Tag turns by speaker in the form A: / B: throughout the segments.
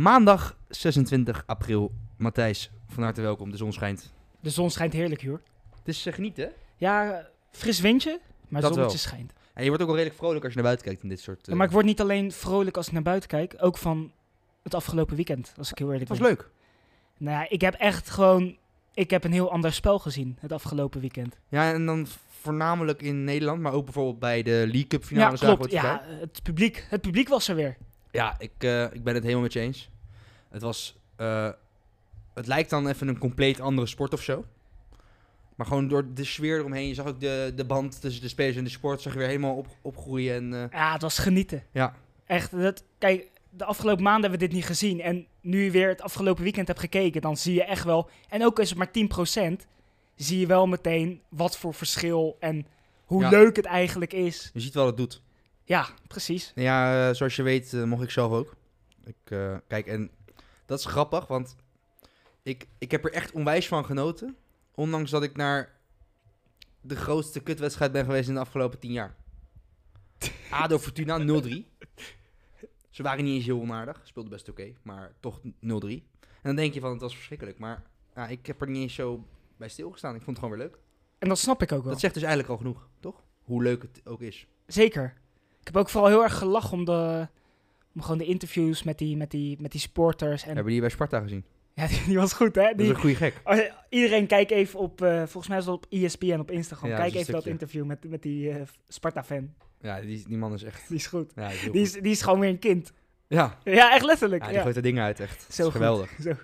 A: Maandag 26 april. Matthijs, van harte welkom. De zon schijnt.
B: De zon schijnt heerlijk, hoor.
A: Het is uh, genieten.
B: Ja, fris windje, maar
A: Dat
B: het zonnetje
A: wel.
B: schijnt.
A: En je wordt ook wel redelijk vrolijk als je naar buiten kijkt in dit soort...
B: Ja,
A: eh,
B: maar ik word niet alleen vrolijk als ik naar buiten kijk, ook van het afgelopen weekend, als ik heel eerlijk
A: Het was
B: ben.
A: leuk.
B: Nou ja, ik heb echt gewoon, ik heb een heel ander spel gezien het afgelopen weekend.
A: Ja, en dan voornamelijk in Nederland, maar ook bijvoorbeeld bij de League Cup finale.
B: ja, klopt. Ja, het publiek, het publiek was er weer.
A: Ja ik, eh, ik ben het helemaal met je eens. Het was... eh, het lijkt dan even een compleet andere sport of zo. Maar gewoon door de sfeer eromheen. Je zag ook de, de band tussen de spelers en de sport. Zag je weer helemaal op, opgroeien. En, eh,
B: Ja, het was genieten.
A: ja,
B: Echt, dat, kijk, de afgelopen maanden hebben we dit niet gezien. En nu je weer het afgelopen weekend hebt gekeken, dan zie je echt wel... En ook is het maar 10%, zie je wel meteen wat voor verschil en hoe
A: Ja.
B: leuk het eigenlijk is.
A: je ziet wel het doet.
B: Ja, precies.
A: Ja, eh, zoals je weet eh, mocht ik zelf ook. Ik, eh, kijk, en dat is grappig, want ik, ik heb er echt onwijs van genoten. Ondanks dat ik naar de grootste kutwedstrijd ben geweest in de afgelopen tien jaar. ADO Fortuna 0-3. Ze waren niet eens heel onaardig. Speelde best oké, maar toch 0-3. En dan denk je van, het was verschrikkelijk. Maar ik heb er niet eens zo bij stilgestaan. Ik vond het gewoon weer leuk.
B: En dat snap ik ook wel.
A: Dat zegt dus eigenlijk al genoeg, toch? Hoe leuk het ook is.
B: Zeker. Ik heb ook vooral heel erg gelachen om, de, om gewoon de interviews met die, met die, met die sporters. En,
A: Hebben we die bij Sparta gezien?
B: ja, die, die was goed, hè?
A: Dat is
B: Die,
A: een goede gek.
B: Oh, ja, iedereen kijk even op, eh, volgens mij is dat op ESPN op Instagram.
A: Ja,
B: kijk even dat interview met, met die eh, Sparta-fan.
A: Ja, die, die man is echt...
B: Die is goed.
A: Ja, die is
B: Die is, die is gewoon weer een kind.
A: Ja,
B: Ja, echt letterlijk.
A: ja
B: Ja,
A: die gooit er dingen uit, echt.
B: Zo
A: geweldig.
B: Zo. Nee,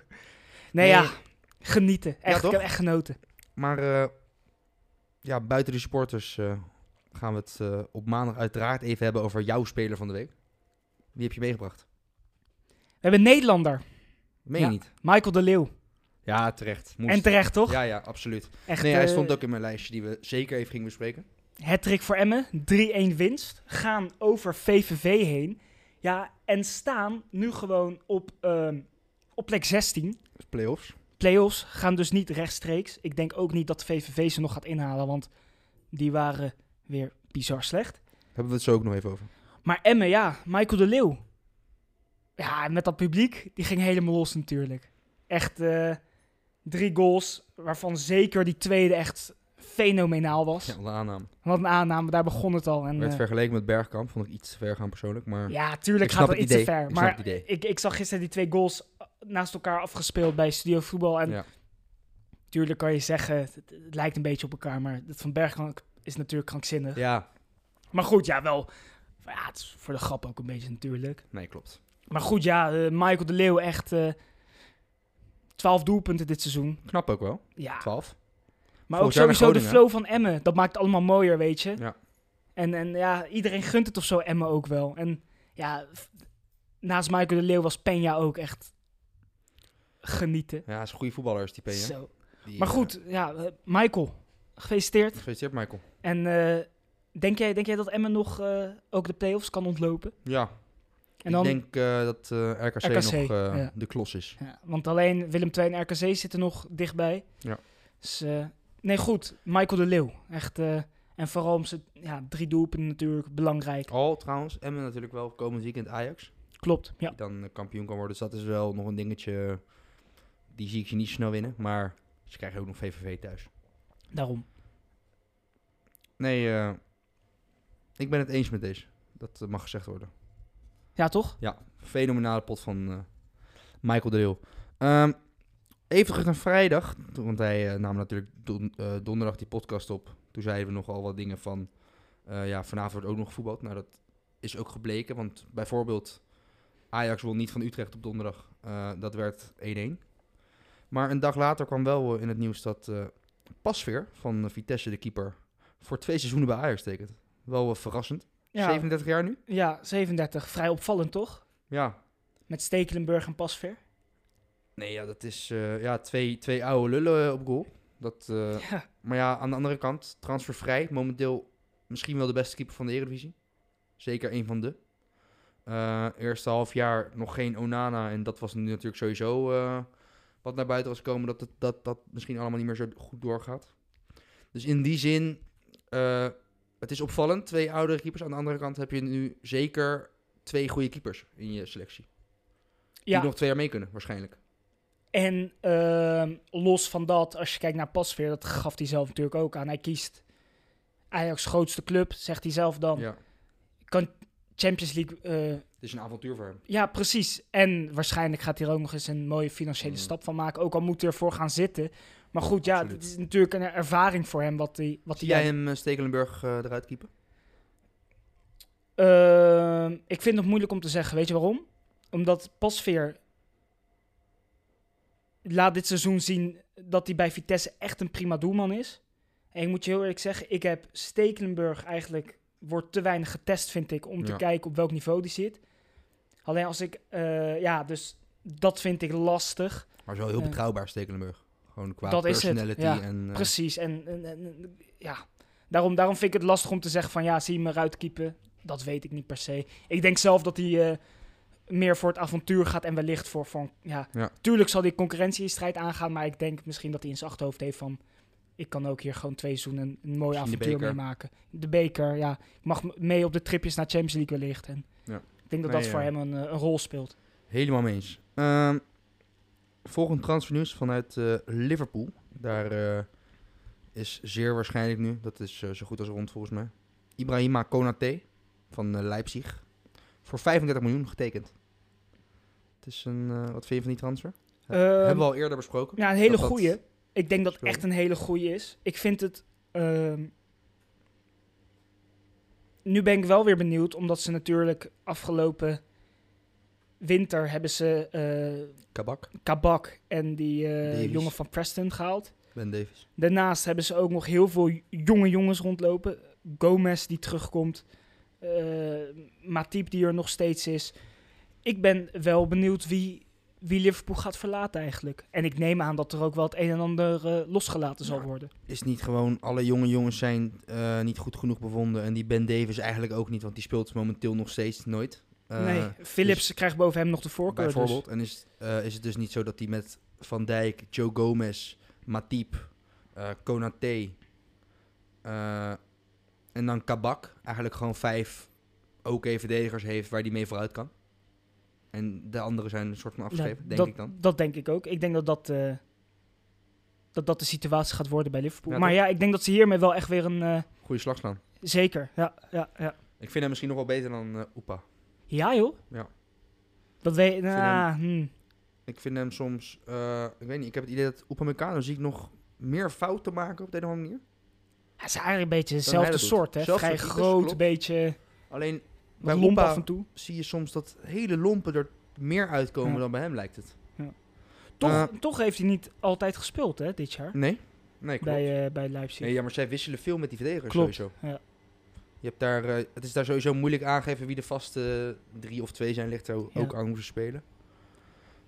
A: Nee.
B: ja, genieten. Echt, ik heb echt genoten.
A: Maar eh, ja, buiten de supporters gaan we het eh, op maandag uiteraard even hebben over jouw speler van de week. Wie heb je meegebracht?
B: We hebben een Nederlander,
A: Meen je
B: Ja.
A: niet?
B: Michael de Leeuw.
A: Ja, terecht. Moest.
B: En terecht, toch?
A: Ja, ja, absoluut.
B: Echt,
A: Nee, hij
B: eh,
A: stond ook in mijn lijstje die we zeker even gingen bespreken.
B: Hattrick voor Emmen, 3-1 winst. Gaan over VVV heen. Ja, en staan nu gewoon op, ehm, op plek 16.
A: Dat is Playoffs.
B: Playoffs gaan dus niet rechtstreeks. Ik denk ook niet dat VVV ze nog gaat inhalen, want die waren weer bizar slecht.
A: Hebben we het zo ook nog even over.
B: Maar Emmen, ja, Michael de Leeuw. Ja, met dat publiek, die ging helemaal los natuurlijk. Echt eh, drie goals, waarvan zeker die tweede echt fenomenaal was.
A: Ja, de aanname.
B: Wat een aanname, daar begon het al. En,
A: Werd
B: eh,
A: vergeleken met Bergkamp. Vond ik iets te ver gaan persoonlijk. Maar
B: Ja, tuurlijk gaat dat
A: het
B: iets te
A: idee.
B: ver.
A: Ik snap
B: maar
A: het idee.
B: Ik, ik zag gisteren die twee goals naast elkaar afgespeeld bij Studio Voetbal. En
A: Ja.
B: tuurlijk kan je zeggen, het, het lijkt een beetje op elkaar. Maar dat van Bergkamp is natuurlijk krankzinnig.
A: ja,
B: Maar goed, ja, wel. Ja, het is voor de grap ook een beetje natuurlijk.
A: nee, klopt.
B: Maar goed, ja, eh, Michael de Leeuw echt eh 12 doelpunten dit seizoen.
A: Knap ook wel.
B: Ja,
A: 12.
B: maar ook sowieso de flow van Emmen. Dat maakt het allemaal mooier, weet je.
A: Ja.
B: En, en ja, iedereen gunt het of zo Emmen ook wel. En ja, naast Michael de Leeuw was Peña ook echt genieten.
A: Ja, hij is een goede voetballer, is die Peña.
B: Zo.
A: Die,
B: Maar
A: eh,
B: goed, ja, Michael, gefeliciteerd.
A: Gefeliciteerd, Michael.
B: En eh, denk, jij, denk jij dat Emmen nog eh, ook de play-offs kan ontlopen?
A: Ja,
B: En dan,
A: ik denk eh, dat RKC,
B: RKC,
A: nog
B: ja.
A: de klos is.
B: ja, want alleen Willem II en RKC zitten nog dichtbij.
A: Ja.
B: Dus, nee, goed. Michael de Leeuw. Echt, en vooral om zijn ja, drie doelpunten natuurlijk belangrijk.
A: Al trouwens, Emmen natuurlijk wel komend weekend Ajax.
B: Klopt, ja.
A: Die dan kampioen kan worden. Dus dat is wel nog een dingetje. Die zie ik ze niet snel winnen. Maar ze krijgen ook nog VVV thuis.
B: Daarom.
A: Nee, eh, ik ben het eens met deze. Dat eh, mag gezegd worden.
B: Ja, toch?
A: Ja, fenomenale pot van eh, Michael de Leeuw. Ehm, even terug naar vrijdag. Toen- Want hij eh, nam natuurlijk don- eh, donderdag die podcast op. Toen zeiden we nogal wat dingen van... eh, ja, vanavond wordt ook nog gevoetbald. Nou, dat is ook gebleken. Want bijvoorbeeld Ajax won niet van Utrecht op donderdag. Eh, dat werd 1-1. Maar een dag later kwam wel eh, in het nieuws dat eh Pasveer van Vitesse, de keeper... voor twee seizoenen bij Ajax tekent. Wel eh, verrassend.
B: Ja,
A: 37 jaar nu?
B: ja 37. Vrij opvallend, toch?
A: Ja.
B: Met Stekelenburg en Pasveer.
A: Nee, ja, dat is eh, ja, twee, twee oude lullen op goal. Dat, eh,
B: Ja.
A: Maar ja, aan de andere kant, transfervrij. Momenteel misschien wel de beste keeper van de Eredivisie. Zeker een van de. Eh, eerste half jaar nog geen Onana. En dat was nu natuurlijk sowieso eh, wat naar buiten was gekomen. Dat, het, dat dat misschien allemaal niet meer zo goed doorgaat. Dus in die zin, eh, het is opvallend. Twee oudere keepers. Aan de andere kant heb je nu zeker twee goede keepers in je selectie. Die
B: Ja,
A: nog twee jaar mee kunnen, waarschijnlijk.
B: en ehm, los van dat, als je kijkt naar Pasveer, dat gaf hij zelf natuurlijk ook aan. Hij kiest Ajax grootste club, zegt hij zelf dan.
A: Ja.
B: Kan Champions League... eh,
A: Het is een avontuur voor hem.
B: ja, precies. En waarschijnlijk gaat hij er ook nog eens een mooie financiële
A: Mm.
B: stap van maken. Ook al moet hij ervoor gaan zitten. Maar goed, ja, het is natuurlijk een ervaring voor hem wat hij... Wat
A: Zie
B: hij
A: jij hem eh, Stekelenburg eh, eruit keepen?
B: Ehm, ik vind het moeilijk om te zeggen. Weet je waarom? Omdat Pasveer laat dit seizoen zien dat hij bij Vitesse echt een prima doelman is. En ik moet je heel eerlijk zeggen, ik heb Stekelenburg eigenlijk wordt te weinig getest, vind ik, om te kijken op welk niveau die zit. Alleen als ik, eh, ja, dus dat vind ik lastig.
A: Maar zo heel betrouwbaar, Stekelenburg. Gewoon qua
B: Dat is het,
A: personality
B: ja.
A: en... eh,
B: Precies. En, en, en- ja, daarom, daarom vind ik het lastig om te zeggen van ja, zie je hem eruit keepen. Dat weet ik niet per se. Ik denk zelf dat hij eh, meer voor het avontuur gaat en wellicht voor, voor ja.
A: Ja.
B: Tuurlijk zal hij concurrentiestrijd aangaan, maar ik denk misschien dat hij in zijn achterhoofd heeft van ik kan ook hier gewoon twee seizoenen een, mooi avontuur
A: beker.
B: meemaken. De beker, ja. Ik mag mee op de tripjes naar Champions League wellicht. En
A: Ja.
B: Ik denk dat
A: Nee,
B: dat voor hem een, eh, een rol speelt.
A: Helemaal mee eens. Ehm, volgend transfernieuws vanuit eh, Liverpool. Daar eh, is zeer waarschijnlijk nu, dat is zo goed als rond volgens mij, Ibrahima Konaté van Leipzig. Voor 35 miljoen getekend. Het is een, wat vind je van die transfer?
B: Ehm,
A: Hebben we al eerder besproken.
B: Ja, een hele goeie. Ik denk dat het echt een hele goeie is. Ik vind het... ehm, nu ben ik wel weer benieuwd, omdat ze natuurlijk afgelopen winter hebben ze eh
A: Kabak,
B: Kabak en die eh, jongen van Preston gehaald.
A: Ben Davis.
B: Daarnaast hebben ze ook nog heel veel jonge jongens rondlopen. Gomez die terugkomt. eh Matip die er nog steeds is. Ik ben wel benieuwd wie, wie Liverpool gaat verlaten eigenlijk. En ik neem aan dat er ook wel het een en ander eh, losgelaten zal
A: Ja.
B: worden.
A: Is niet gewoon, alle jonge jongens zijn eh, niet goed genoeg bevonden. En die Ben Davis eigenlijk ook niet, want die speelt momenteel nog steeds nooit. Eh,
B: nee, Philips krijgt boven hem nog de voorkeur. dus-
A: Bijvoorbeeld. En is, is het dus niet zo dat hij met Van Dijk, Joe Gomez, Matip, Konaté en dan Kabak eigenlijk gewoon vijf oké verdedigers heeft waar hij mee vooruit kan. En de anderen zijn een soort van
B: Ja,
A: afgeschreven, denk
B: dat,
A: ik dan.
B: Dat denk ik ook. Ik denk dat dat, eh, dat, dat de situatie gaat worden bij Liverpool.
A: Ja,
B: maar
A: toch?
B: ja, ik denk dat ze hiermee wel echt weer een... eh,
A: Goeie slagslaan.
B: zeker, ja, ja, ja.
A: Ik vind hem misschien nog wel beter dan eh Oepa.
B: Ja, joh.
A: Ja.
B: Dat weet
A: vind
B: nou, hmm.
A: Ik vind hem soms, ik weet niet, ik heb het idee dat Upamecano zie ik nog meer fouten maken op de een of andere manier.
B: Hij is eigenlijk een beetje
A: doet.
B: soort, hè? Vrij groot, beetje
A: Alleen bij
B: lomp af en toe.
A: zie je soms dat hele lompen er meer uitkomen
B: Ja.
A: dan bij hem lijkt het.
B: Toch,
A: Eh,
B: toch heeft hij niet altijd gespeeld, hè, dit jaar.
A: Nee? Nee, klopt.
B: Bij, eh, bij Leipzig.
A: nee, ja, maar zij wisselen veel met die verdedigers
B: Klopt,
A: sowieso.
B: ja.
A: Je hebt daar, eh, het is daar sowieso moeilijk aangegeven wie de vaste drie of twee zijn. Ligt er ook
B: Ja.
A: ook aan hoe ze spelen.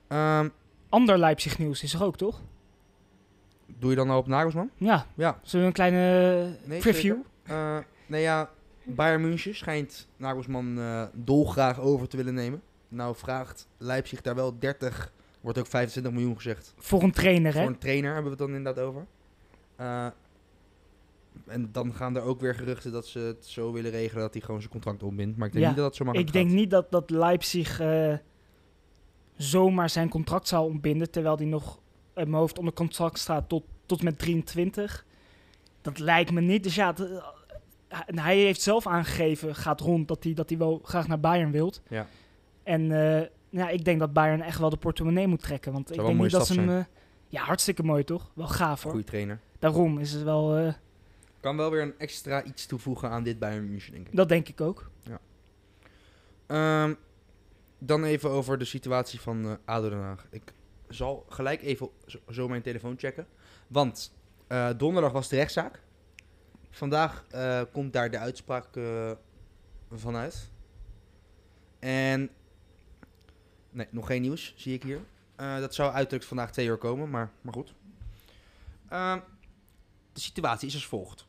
A: Ehm,
B: Ander Leipzig nieuws is er ook, toch?
A: doe je dan al op Nagelsman?
B: Ja.
A: Ja.
B: Zullen we een kleine
A: Nee,
B: preview?
A: nee, ja, Bayern München schijnt Nagelsman eh, dolgraag over te willen nemen. Nou vraagt Leipzig daar wel 30, wordt ook 25 miljoen gezegd.
B: Voor een trainer, hè?
A: Voor een trainer hebben we het dan inderdaad over. Eh, en dan gaan er ook weer geruchten dat ze het zo willen regelen dat hij gewoon zijn contract ontbindt. Maar ik denk
B: Ja,
A: niet dat dat zo makkelijk
B: Ik denk
A: gaat.
B: niet dat, dat Leipzig eh, zomaar zijn contract zou ontbinden, terwijl hij nog uit mijn hoofd onder contract staat tot, tot met 23. Dat lijkt me niet. Dus ja, hij heeft zelf aangegeven, gaat rond, dat hij, dat hij wel graag naar Bayern wilt.
A: Ja.
B: En eh, ja, ik denk dat Bayern echt wel de portemonnee moet trekken. Want ik denk niet dat ze hem... eh, ja, hartstikke mooi toch? Wel gaaf hoor.
A: Goeie trainer.
B: Daarom is het wel... eh,
A: Kan wel weer een extra iets toevoegen aan dit Bayern München, denk ik.
B: dat denk ik ook.
A: Ehm, dan even over de situatie van eh ADO Den Haag. Ik zal gelijk even zo, mijn telefoon checken. Want donderdag was de rechtszaak. Vandaag eh, komt daar de uitspraak eh, vanuit. En Nee, nog geen nieuws, zie ik hier. Eh, dat zou uiterlijk vandaag twee uur komen, maar, maar goed. Ehm, de situatie is als volgt.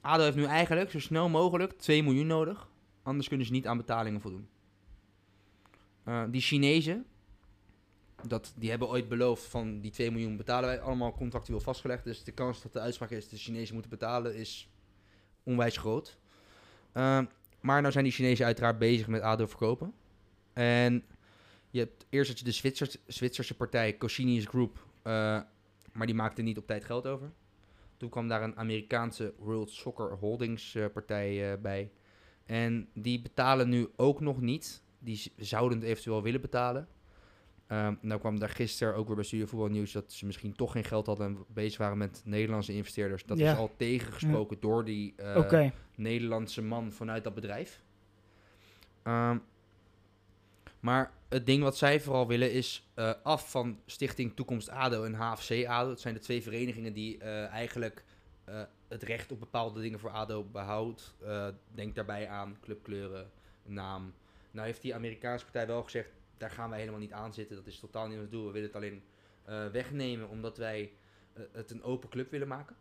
A: ADO heeft nu eigenlijk zo snel mogelijk 2 miljoen nodig. Anders kunnen ze niet aan betalingen voldoen. Die Chinezen, dat, die hebben ooit beloofd van die 2 miljoen betalen wij allemaal contractueel vastgelegd. Dus de kans dat de uitspraak is de Chinezen moeten betalen is onwijs groot. Ehm, maar nou zijn die Chinezen uiteraard bezig met ADO verkopen. En je hebt eerst had je de Zwitsers, Zwitserse partij Cochinius Group, eh, maar die maakte niet op tijd geld over. Toen kwam daar een Amerikaanse World Soccer Holdings eh, partij eh, bij. En die betalen nu ook nog niet. Die zouden het eventueel willen betalen. Ehm, nou kwam daar gisteren ook weer bij Studio Voetbal Nieuws dat ze misschien toch geen geld hadden en bezig waren met Nederlandse investeerders. Dat
B: Ja.
A: is al tegengesproken door die eh. Nederlandse man vanuit dat bedrijf. Ehm, maar het ding wat zij vooral willen is eh, af van Stichting Toekomst ADO en HFC ADO. Het zijn de twee verenigingen die eh, eigenlijk het recht op bepaalde dingen voor ADO behoudt. Eh, denk daarbij aan clubkleuren, naam. Nou heeft die Amerikaanse partij wel gezegd, daar gaan wij helemaal niet aan zitten. Dat is totaal niet ons doel. We willen het alleen eh, wegnemen omdat wij eh, het een open club willen maken.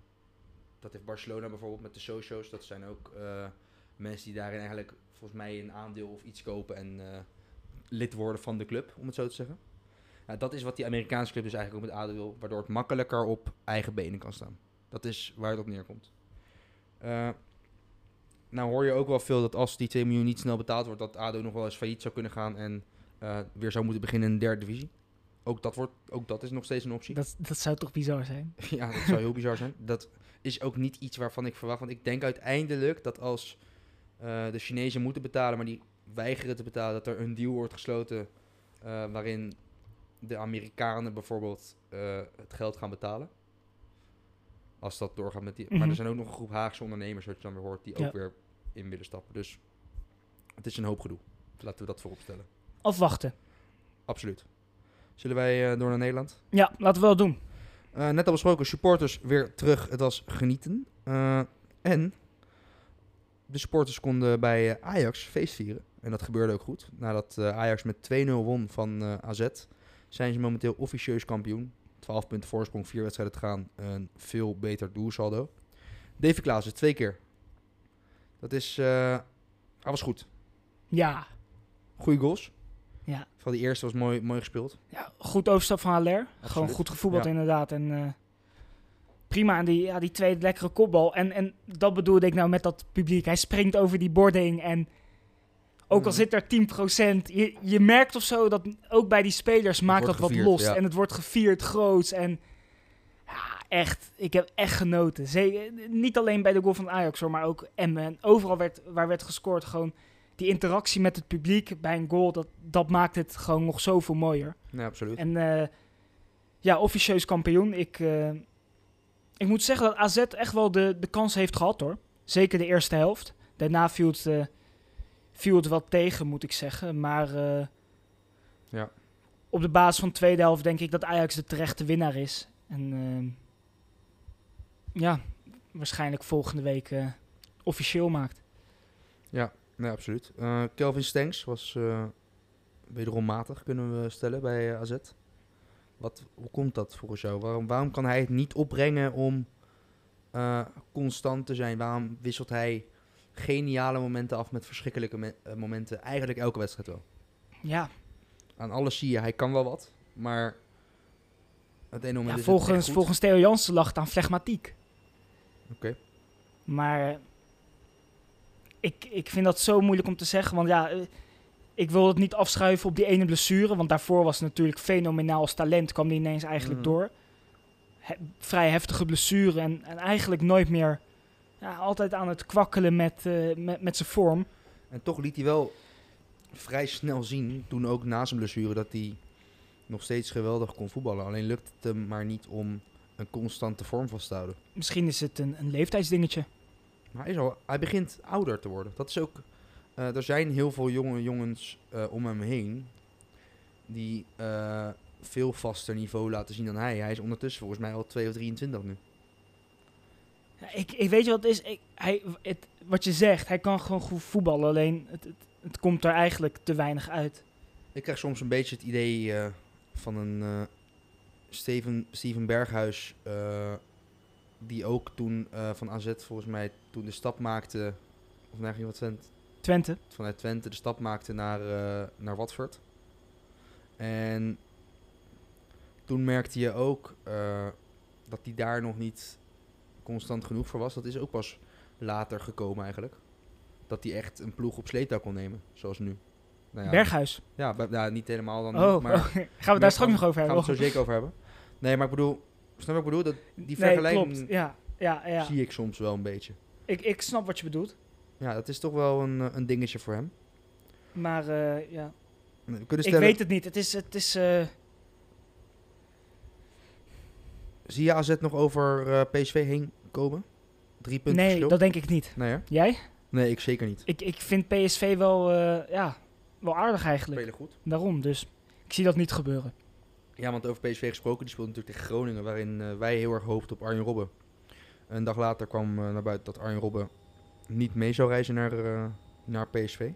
A: Dat heeft Barcelona bijvoorbeeld met de socio's. Dat zijn ook eh, mensen die daarin eigenlijk volgens mij een aandeel of iets kopen en lid worden van de club, om het zo te zeggen. Dat is wat die Amerikaanse club dus eigenlijk ook met ADO wil, waardoor het makkelijker op eigen benen kan staan. Dat is waar het op neerkomt. Nou hoor je ook wel veel dat als die 2 miljoen niet snel betaald wordt, dat ADO nog wel eens failliet zou kunnen gaan en eh, weer zou moeten beginnen in de derde divisie. Ook dat, wordt, ook dat is nog steeds een optie.
B: Dat, dat zou toch bizar zijn?
A: Ja, dat zou heel bizar zijn. Dat is ook niet iets waarvan ik verwacht. Want ik denk uiteindelijk dat als eh, de Chinezen moeten betalen, maar die weigeren te betalen, dat er een deal wordt gesloten eh, waarin de Amerikanen bijvoorbeeld het geld gaan betalen. Als dat doorgaat met die. Maar
B: Mhm.
A: er zijn ook nog een groep Haagse ondernemers, wat je dan weer hoort, die
B: Ja.
A: ook weer in willen stappen. Dus het is een hoop gedoe. Laten we dat voorop stellen.
B: Afwachten.
A: Absoluut. Zullen wij eh, door naar Nederland?
B: Ja, laten we dat doen.
A: Eh, net al besproken, supporters weer terug. Het was genieten. Eh, en de supporters konden bij Ajax feest vieren. En dat gebeurde ook goed. Nadat Ajax met 2-0 won van AZ, zijn ze momenteel officieus kampioen. 12 punten voorsprong, 4 wedstrijden te gaan. Een veel beter doelsaldo. Davy Klaassen, twee keer. Dat is... hij was goed.
B: Ja.
A: Goeie goals.
B: Ja.
A: Van die eerste was mooi, mooi gespeeld.
B: ja goed overstap van Haller. Gewoon goed gevoetbald
A: Ja.
B: inderdaad. En eh, prima. En die, ja, die tweede lekkere kopbal. En, en dat bedoelde ik nou met dat publiek. Hij springt over die boarding en... Ook al
A: Mhm.
B: zit er 10%, je, je merkt of zo dat ook bij die spelers maakt dat wat los.
A: ja.
B: En het wordt gevierd groots. En ja, echt, ik heb echt genoten. Zeker, niet alleen bij de goal van Ajax hoor, maar ook Emmen. En overal werd, waar werd gescoord, gewoon die interactie met het publiek bij een goal, dat, dat maakt het gewoon nog zoveel mooier.
A: Ja, absoluut.
B: En eh, ja, officieus kampioen. Ik, eh, ik moet zeggen dat AZ echt wel de, de kans heeft gehad hoor. Zeker de eerste helft. Daarna viel het, eh, viel het wat tegen, moet ik zeggen. Maar
A: Ja.
B: op de basis van de tweede helft denk ik dat Ajax de terechte winnaar is. En ja, waarschijnlijk volgende week officieel maakt.
A: Nee, absoluut. Eh, Kelvin Stengs was eh, wederom matig, kunnen we stellen, bij eh, AZ. Wat, hoe komt dat volgens jou? Waarom, waarom kan hij het niet opbrengen om constant te zijn? Waarom wisselt hij geniale momenten af met verschrikkelijke me- momenten? Eigenlijk elke wedstrijd wel.
B: Ja,
A: Aan alles zie je, hij kan wel wat, maar het ene moment
B: ja
A: is
B: volgens, volgens Theo Jansen lag het aan flegmatiek.
A: Oké.
B: Maar ik, ik vind dat zo moeilijk om te zeggen. Want ja, eh, ik wil het niet afschuiven op die ene blessure. Want daarvoor was het natuurlijk fenomenaal als talent. kwam die ineens eigenlijk
A: Mhm.
B: door. He- vrij heftige blessure. En, en eigenlijk nooit meer... Ja, altijd aan het kwakkelen met, eh, met, met zijn vorm.
A: En toch liet hij wel vrij snel zien, toen ook na zijn blessure, dat hij nog steeds geweldig kon voetballen. Alleen lukt het hem maar niet om een constante vorm vast te houden.
B: Misschien is het een, een leeftijdsdingetje.
A: Maar hij, is al, hij begint ouder te worden. Dat is ook, eh, er zijn heel veel jonge jongens eh, om hem heen die eh, veel vaster niveau laten zien dan hij. Hij is ondertussen volgens mij al 2 of 23 nu.
B: Ja, ik, ik weet je wat het is? Ik, hij, het, wat je zegt, hij kan gewoon goed voetballen. Alleen het, het, het komt er eigenlijk te weinig uit.
A: Ik krijg soms een beetje het idee van een Steven, Steven Berghuis, die ook toen eh, van AZ volgens mij toen de stap maakte, of nee, wat Twente,
B: Twente.
A: vanuit Twente de stap maakte naar, eh, naar Watford. En toen merkte je ook eh, dat hij daar nog niet constant genoeg voor was. Dat is ook pas later gekomen eigenlijk. Dat hij echt een ploeg op sleetouw kon nemen, zoals nu. Nou ja,
B: Berghuis.
A: Ja, ja, niet helemaal dan.
B: Oh,
A: maar
B: oh, gaan we daar straks nog over
A: gaan we
B: hebben?
A: het zo zeker over hebben. Nee, maar ik bedoel, snap je wat ik bedoel? Dat, die vergelijking
B: klopt. Ja, ja, ja.
A: zie ik soms wel een beetje.
B: Ik, ik snap wat je bedoelt.
A: Ja, dat is toch wel een, eh, een dingetje voor hem.
B: Maar eh, ja,
A: We kunnen
B: ik
A: stellen,
B: weet het niet. Het is... Het is eh,
A: zie je AZ nog over PSV heen komen? Drie punten
B: nee,
A: verschil?
B: dat denk ik niet.
A: Nee, hè?
B: Jij?
A: Nee, ik zeker niet.
B: Ik, ik vind PSV wel, ja, wel aardig eigenlijk.
A: Spelen goed.
B: Daarom, dus ik zie dat niet gebeuren.
A: Ja, want over PSV gesproken, die speelde natuurlijk tegen Groningen, waarin eh, wij heel erg hoopten op Arjen Robben. Een dag later kwam eh, naar buiten dat Arjen Robben niet mee zou reizen naar, eh, naar PSV.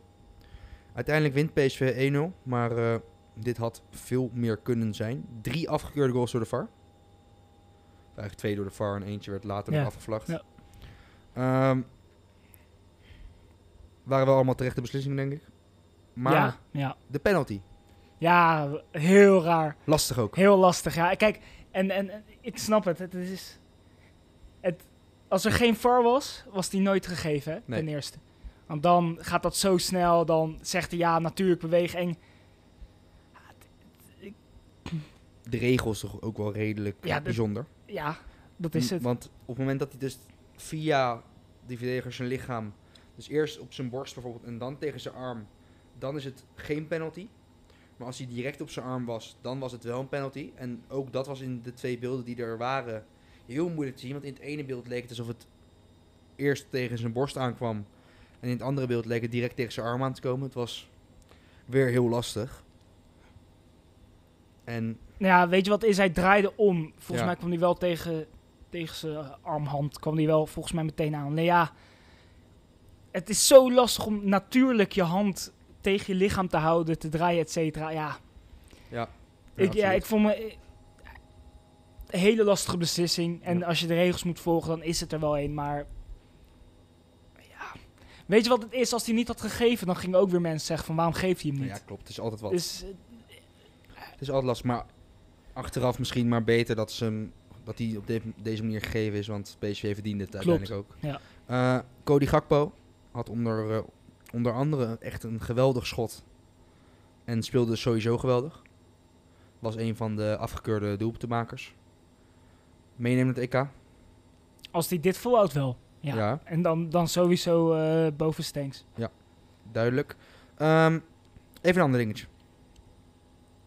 A: Uiteindelijk wint PSV 1-0, maar dit had veel meer kunnen zijn. Drie afgekeurde goals door de VAR. Eigenlijk twee door de VAR en eentje werd later
B: Ja,
A: nog afgevlacht.
B: ja.
A: Ehm, waren wel allemaal terechte beslissingen, denk ik. Maar
B: ja, ja.
A: de penalty,
B: ja, heel raar.
A: lastig ook.
B: Heel lastig, ja. Kijk, en, en, ik snap het. Het is... Het, als er geen VAR was, was die nooit gegeven, hè,
A: Nee.
B: ten eerste. Want dan gaat dat zo snel, dan zegt hij ja, natuurlijk beweeg eng.
A: de regels toch ook wel redelijk
B: Ja,
A: bijzonder.
B: Ja, dat is het.
A: Want op het moment dat hij dus via die verdediger zijn lichaam, dus eerst op zijn borst bijvoorbeeld en dan tegen zijn arm, dan is het geen penalty. Maar als hij direct op zijn arm was, dan was het wel een penalty. En ook dat was in de twee beelden die er waren heel moeilijk te zien. Want in het ene beeld leek het alsof het eerst tegen zijn borst aankwam. En in het andere beeld leek het direct tegen zijn arm aan te komen. Het was weer heel lastig. En
B: Ja, weet je wat is? Hij draaide om. Volgens
A: Ja.
B: mij kwam hij wel tegen, tegen zijn armhand. kwam hij wel volgens mij meteen aan. Nee, ja. Het is zo lastig om natuurlijk je hand tegen je lichaam te houden, te draaien, et cetera. Ja,
A: ja,
B: ik, ja, ik vond me... eh, Een hele lastige beslissing. En
A: Ja.
B: als je de regels moet volgen, dan is het er wel een. Maar... Ja. Weet je wat het is? Als hij niet had gegeven, dan gingen ook weer mensen zeggen van... Waarom geeft hij hem niet?
A: ja, klopt. Het is altijd wat.
B: dus
A: Het is altijd lastig, maar achteraf misschien maar beter dat, ze hem, dat hij op de- deze manier gegeven is, want PSV verdiende het
B: Klopt,
A: uiteindelijk ook.
B: ja.
A: Eh, Cody Gakpo had onder, eh, onder andere echt een geweldig schot en speelde sowieso geweldig. Was een van de afgekeurde doelpuntenmakers. Meenemend EK.
B: als hij dit volhoudt wel. Ja.
A: Ja.
B: En dan, dan sowieso eh boven Stenks.
A: duidelijk. Ehm, even een ander dingetje.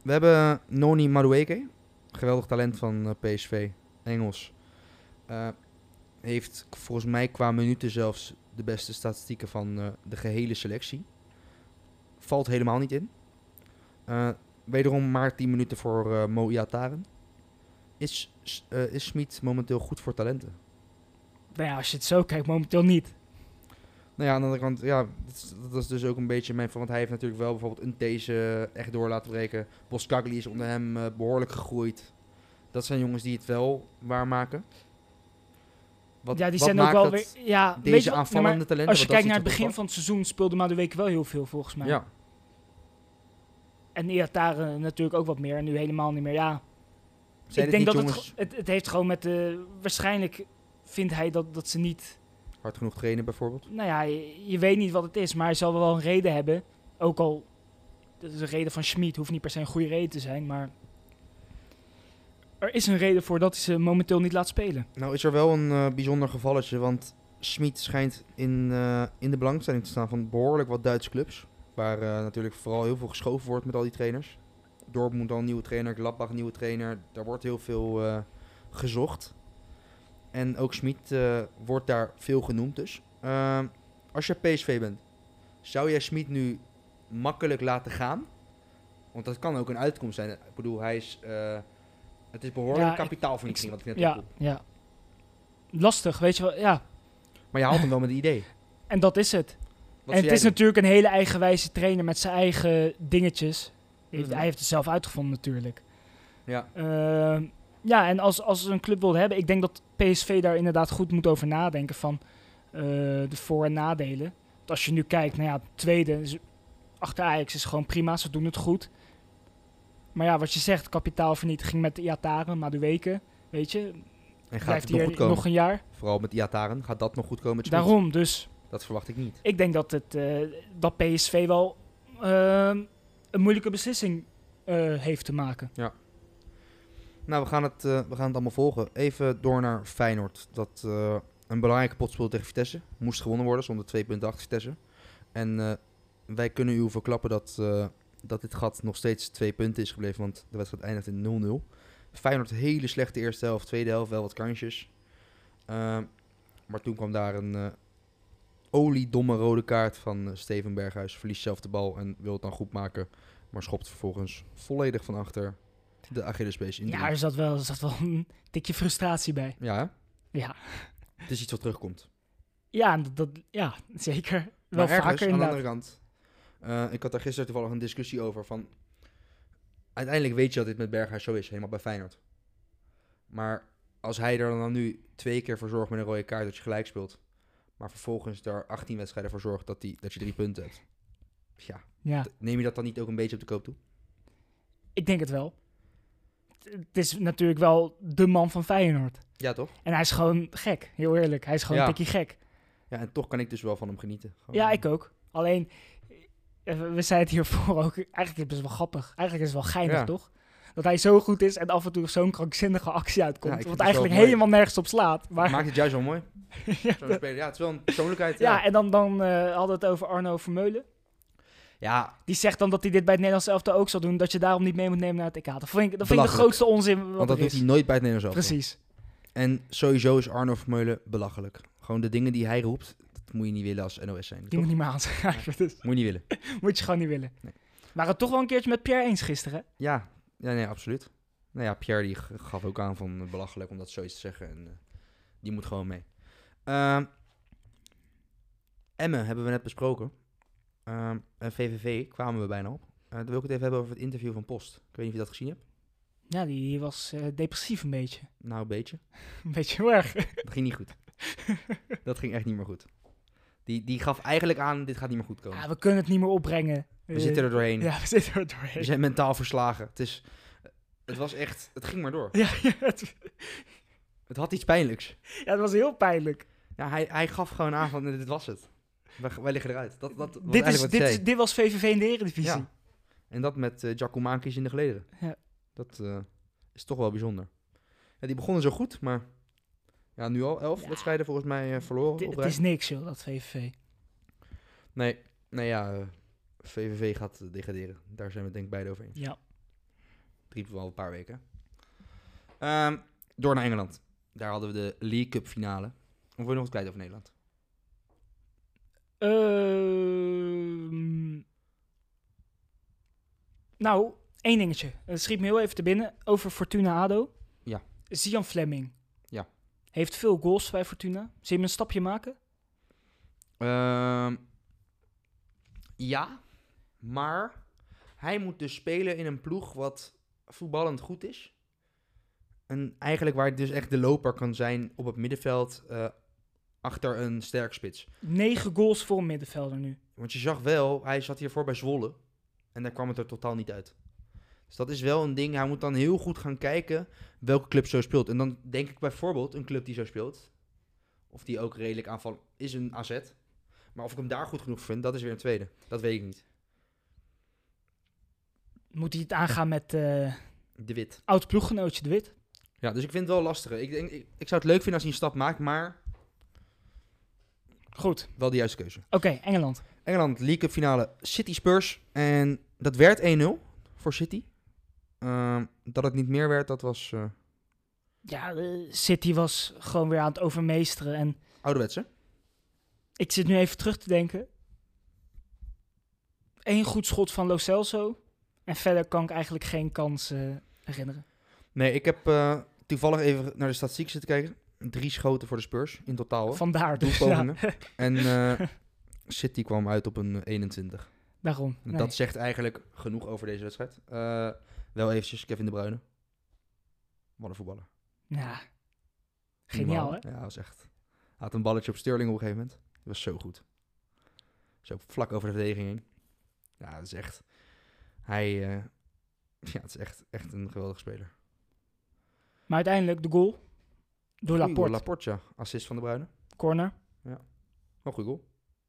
A: We hebben Noni Madueke, geweldig talent van eh, PSV, Engels. Eh, heeft volgens mij qua minuten zelfs de beste statistieken van eh, de gehele selectie. Valt helemaal niet in. Eh, wederom maar 10 minuten voor eh Mo Iataren. Is, eh, is Smit momenteel goed voor talenten?
B: Nou ja, als je het zo kijkt, momenteel niet.
A: Nou ja, aan de andere kant, ja, dat is, dat is dus ook een beetje mijn... Want hij heeft natuurlijk wel bijvoorbeeld een deze echt door laten breken. Boskagli is onder hem eh, behoorlijk gegroeid. Dat zijn jongens die het wel waarmaken. Wat,
B: ja, die
A: wat
B: zijn ook wel weer... Ja, weet
A: Deze
B: je
A: aanvallende talenten...
B: Als je kijkt naar het begin van het seizoen, speelde Madueke wel heel veel, volgens mij.
A: Ja,
B: En Iataren natuurlijk ook wat meer. En nu helemaal niet meer. Ja,
A: zijn
B: ik denk
A: niet
B: dat het, het... Het heeft gewoon met de... Waarschijnlijk vindt hij dat, dat ze niet...
A: hard genoeg trainen bijvoorbeeld?
B: Nou ja, je, je weet niet wat het is. Maar hij zal wel een reden hebben. Ook al... Dat is een reden van Schmid. Hoeft niet per se een goede reden te zijn, maar... Er is een reden voor dat hij ze momenteel niet laat spelen.
A: Nou is er wel een eh, bijzonder gevalletje, want Schmid schijnt in, eh, in de belangstelling te staan van behoorlijk wat Duitse clubs. Waar eh, natuurlijk vooral heel veel geschoven wordt met al die trainers. Dortmund al een nieuwe trainer, Gladbach nieuwe trainer. Daar wordt heel veel gezocht. En ook Schmid wordt daar veel genoemd dus. Als je PSV bent, zou jij Schmid nu makkelijk laten gaan? Want dat kan ook een uitkomst zijn. Ik bedoel, hij is... het is behoorlijk
B: Ja,
A: kapitaalvernietiging wat ik net
B: Ja, ja. Lastig, weet je wel. Ja,
A: Maar je haalt hem wel met een idee.
B: en dat is het.
A: Wat
B: en het is natuurlijk een hele eigenwijze trainer met zijn eigen dingetjes. heeft,
A: Mhm.
B: Hij heeft het zelf uitgevonden natuurlijk.
A: Ja.
B: Ehm, ja, en als, als ze een club wilde hebben, ik denk dat PSV daar inderdaad goed moet over nadenken van eh, de voor- en nadelen. Want als je nu kijkt, nou ja, het tweede achter Ajax is gewoon prima, ze doen het goed. Maar ja, wat je zegt, kapitaalvernietiging met Iataren, Madueke, weet je,
A: En gaat
B: blijft
A: het nog goed komen?
B: nog een jaar.
A: Vooral met Iataren. Gaat dat nog goed komen?
B: Daarom, dus
A: Dat verwacht ik niet.
B: ik denk dat, het, eh, dat PSV wel ehm, een moeilijke beslissing eh, heeft te maken.
A: Nou, we gaan, het, eh, we gaan het allemaal volgen. Even door naar Feyenoord. Dat een belangrijke pot speelde tegen Vitesse. Moest gewonnen worden, zonder twee punten achter Vitesse. En wij kunnen u verklappen dat, dat dit gat nog steeds twee punten is gebleven. Want de wedstrijd eindigt in 0-0. Feyenoord hele slechte eerste helft. Tweede helft wel wat kansjes. Ehm, maar toen kwam daar een eh oliedomme rode kaart van eh, Steven Berghuis. Verliest zelf de bal en wil het dan goed maken. Maar schopt vervolgens volledig van achter de Achillespees in.
B: Ja, er zat wel, er zat wel een tikje frustratie bij.
A: Ja?
B: Ja,
A: het is iets wat terugkomt.
B: ja, dat, dat, ja zeker. Wel
A: maar ergens,
B: vaker
A: aan de andere kant, eh, ik had daar gisteren toevallig een discussie over van... Uiteindelijk weet je dat dit met Berghuis zo is, helemaal bij Feyenoord. Maar als hij er dan nu twee keer voor zorgt met een rode kaart dat je gelijk speelt... maar vervolgens daar 18 wedstrijden voor zorgt dat, die, dat je drie punten hebt... Ja,
B: Ja,
A: neem je dat dan niet ook een beetje op de koop toe?
B: ik denk het wel. Het- is natuurlijk wel de man van Feyenoord.
A: Ja, toch?
B: En hij is gewoon gek, heel eerlijk. Hij is gewoon
A: Ja.
B: een tikje gek.
A: Ja, en toch kan ik dus wel van hem genieten. Gewoon-
B: Ja, ik ook. Alleen, we zeiden het hiervoor ook, eigenlijk is het best wel grappig. Eigenlijk is het wel geinig,
A: Ja.
B: toch? Dat hij zo goed is en af en toe zo'n krankzinnige actie uitkomt. wat eigenlijk helemaal nergens op slaat. Maar,
A: Maakt het juist wel mooi.
B: ja.
A: Ja, het is wel een persoonlijkheid.
B: ja, en dan, dan eh, hadden we het over Arno Vermeulen.
A: ja
B: Die zegt dan dat hij dit bij het Nederlands elftal ook zal doen. Dat je daarom niet mee moet nemen naar het EK. Dat vind ik, dat vind ik de grootste onzin
A: want dat doet hij nooit bij het Nederlands elftal.
B: Precies.
A: En sowieso is Arno Vermeulen belachelijk. Gewoon de dingen die hij roept, moet je niet willen als NOS zijn.
B: Die
A: toch?
B: moet niet meer aanschrijven. Dus
A: Moet je niet willen.
B: moet je gewoon niet willen.
A: Nee.
B: We waren het toch wel een keertje met Pierre eens gisteren.
A: Ja, ja nee, absoluut. Nou ja, Pierre die gaf ook aan van eh, belachelijk om dat zoiets te zeggen. En eh, die moet gewoon mee. Ehm Emmen hebben we net besproken. Ehm, en VVV kwamen we bijna op. Eh, dan wil ik het even hebben over het interview van Post. Ik weet niet of je dat gezien hebt.
B: Ja, die, die was depressief een beetje.
A: Nou, een beetje.
B: Een beetje heel erg.
A: Dat ging niet goed. dat ging echt niet meer goed. Die, die gaf eigenlijk aan, dit gaat niet meer goed komen.
B: Ja, we kunnen het niet meer opbrengen.
A: we
B: Eh,
A: zitten er doorheen.
B: Ja, we zitten er
A: We
B: doorheen.
A: zijn mentaal verslagen. Het, is, het was echt, het ging maar door.
B: Ja, ja, het,
A: Het had iets pijnlijks.
B: ja, het was heel pijnlijk.
A: Ja, hij, hij gaf gewoon aan van, dit was het. Wij, wij liggen eruit. Dat, dat
B: Dit, is, dit, is, dit was VVV in de Eredivisie.
A: Ja. En dat met uh, Giacomakis in de gelederen.
B: Ja.
A: Dat eh, is toch wel bijzonder. Ja, die begonnen zo goed, maar ja, nu al elf
B: Ja.
A: wedstrijden volgens mij eh, verloren.
B: Het is niks, joh, dat VVV.
A: Nee, nee ja, eh, VVV gaat eh, degraderen. Daar zijn we denk ik beide over eens.
B: Ja.
A: Drie wel een paar weken. Ehm, door naar Engeland. Daar hadden we de League Cup finale. Of wil je nog wat kwijt over Nederland?
B: Ehm, nou, één dingetje. Het schiet me heel even te binnen. Over Fortuna ADO.
A: Ja.
B: Zian Fleming. Heeft veel goals bij Fortuna. Zie je hem een stapje maken?
A: Ehm, ja, maar hij moet dus spelen in een ploeg wat voetballend goed is. En eigenlijk waar hij dus echt de loper kan zijn op het middenveld eh, achter een sterk spits.
B: Negen goals voor een middenvelder nu.
A: Want je zag wel, hij zat hiervoor bij Zwolle en daar kwam het er totaal niet uit. Dus dat is wel een ding, hij moet dan heel goed gaan kijken welke club zo speelt. En dan denk ik bijvoorbeeld een club die zo speelt, of die ook redelijk aanval is een AZ. Maar of ik hem daar goed genoeg vind, dat is weer een tweede. Dat weet ik niet.
B: Moet hij het aangaan met eh
A: De Wit.
B: oud ploeggenootje De Wit?
A: Ja, dus ik vind het wel lastig. Ik, denk, ik, ik zou het leuk vinden als hij een stap maakt, maar
B: Goed.
A: wel de juiste keuze.
B: Oké, Engeland.
A: Engeland, League Cup finale, City Spurs. En dat werd 1-0 voor City. Ehm, dat het niet meer werd, dat was eh
B: Ja, eh, City was gewoon weer aan het overmeesteren. En
A: ouderwetse.
B: ik zit nu even terug te denken. Eén goed schot van Lo Celso. En verder kan ik eigenlijk geen kans eh, herinneren.
A: Nee, ik heb toevallig even naar de statistiek zitten kijken. Drie schoten voor de Spurs in totaal.
B: Vandaar dus. Ja.
A: En City kwam uit op een 21.
B: Daarom. Nee.
A: Dat zegt eigenlijk genoeg over deze wedstrijd. Eh, wel eventjes Kevin De Bruyne. Wat een voetballer.
B: Ja. Geniaal, hè?
A: Ja, was echt... Hij had een balletje op Sterling op een gegeven moment. Dat was zo goed. Zo vlak over de verdediging heen. Ja, dat is echt... Hij... eh, ja, het is echt, echt een geweldige speler.
B: Maar uiteindelijk de goal. Door Laporte.
A: goal, Laporte, ja. Assist van De Bruyne.
B: Corner.
A: Wel goed goal.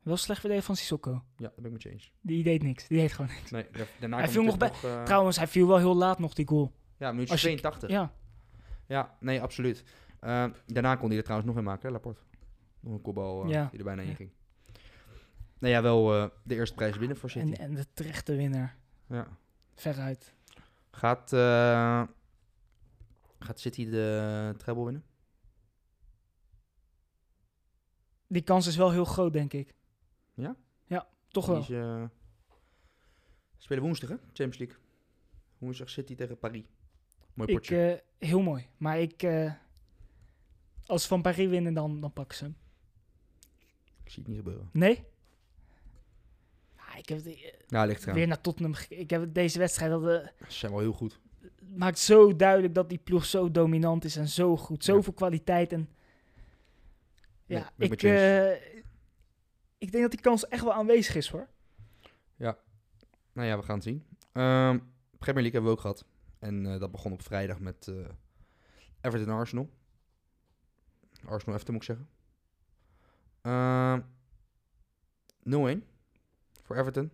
B: Wel slecht verdedigd van Sissoko.
A: Ja, dat ben ik met je eens.
B: Die deed niks. Die deed gewoon niks.
A: Nee, da- daarna
B: Hij viel nog
A: nog... eh,
B: Trouwens, hij viel wel heel laat nog, die goal.
A: ja, minuutje
B: als je-
A: 82. Ja.
B: Ja.
A: nee, absoluut. Eh, daarna kon hij er trouwens nog in maken, hè, Laporte. Nog een kopbal eh,
B: Ja.
A: die er bijna in
B: Ja.
A: ging. Nou ja, wel de eerste prijs winnen voor City.
B: En, en de terechte winnaar.
A: Ja.
B: Veruit.
A: Gaat, gaat City de treble winnen?
B: Die kans is wel heel groot, denk ik.
A: Ja?
B: Ja, toch
A: Die
B: wel.
A: is, eh, spelen woensdag, hè? Champions League. Woensdag City tegen Paris. Mooi
B: Ik,
A: potje.
B: eh, heel mooi. Maar ik... eh, als ze van Paris winnen, dan, dan pakken ze hem.
A: ik zie het niet gebeuren.
B: Nee? Ik heb het,
A: Nou, ligt eraan.
B: weer naar Tottenham gekeken. Ik heb deze wedstrijd... Dat,
A: Ze zijn wel heel goed.
B: maakt zo duidelijk dat die ploeg zo dominant is en zo goed. Zoveel kwaliteit. En ja, ik, ik denk dat die kans echt wel aanwezig is hoor.
A: Nou ja, we gaan het zien. Ehm, Premier League hebben we ook gehad. En eh, dat begon op vrijdag met eh, Everton Arsenal. Arsenal Everton moet ik zeggen. Ehm 0-1 voor Everton.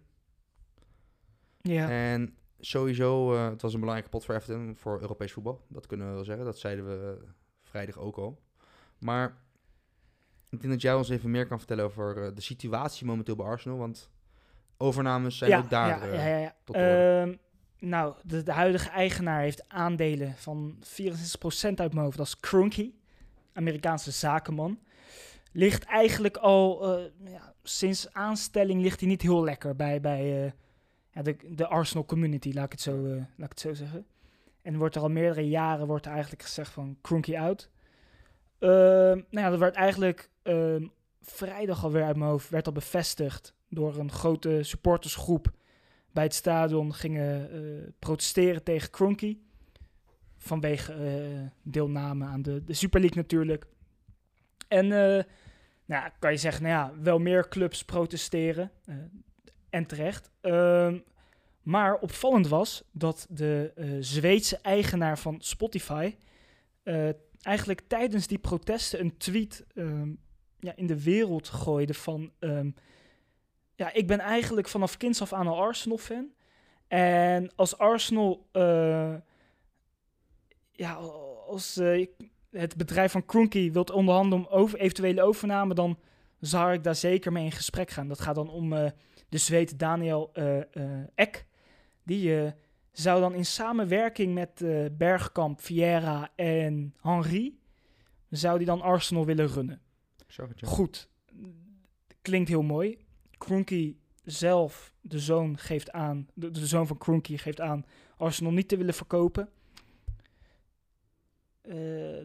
B: Ja,
A: En sowieso, eh, het was een belangrijke pot voor Everton voor Europees voetbal. Dat kunnen we wel zeggen. Dat zeiden we vrijdag ook al. Maar ik denk dat jij ons even meer kan vertellen over eh, de situatie momenteel bij Arsenal. Want overnames zijn
B: ja,
A: ook daar
B: ja,
A: eh,
B: ja,
A: tot.
B: Ehm, nou, de, de huidige eigenaar heeft aandelen van 64% uit mijn hoofd. Dat is Kroenke, Amerikaanse zakenman. Ligt eigenlijk al eh, ja, sinds aanstelling ligt hij niet heel lekker bij, bij ja, de, de Arsenal community, laat ik, het zo, laat ik het zo zeggen. En wordt er al meerdere jaren wordt er eigenlijk gezegd van Kroenke out. Ehm, nou ja, dat werd eigenlijk ehm, vrijdag alweer uit mijn hoofd werd al bevestigd door een grote supportersgroep bij het stadion gingen eh, protesteren tegen Kroenke. Vanwege eh, deelname aan de, de Super League natuurlijk. En eh, nou, ja, kan je zeggen, nou ja, wel meer clubs protesteren. en terecht. Ehm, maar opvallend was dat de Zweedse eigenaar van Spotify eigenlijk tijdens die protesten een tweet ehm, ja, in de wereld gooide van... ehm, ja, ik ben eigenlijk vanaf kinds af aan al Arsenal-fan. En als Arsenal... eh, ja, als eh, het bedrijf van Kroenke wilt onderhandelen om over, eventuele overname... dan zou ik daar zeker mee in gesprek gaan. Dat gaat dan om eh, de Zweed Daniel Ek. Die zou dan in samenwerking met eh, Bergkamp, Vieira en Henry... zou die dan Arsenal willen runnen. Goed, klinkt heel mooi. Kroenke zelf, de zoon, geeft aan, de, de zoon van Kroenke geeft aan Arsenal niet te willen verkopen. Eh,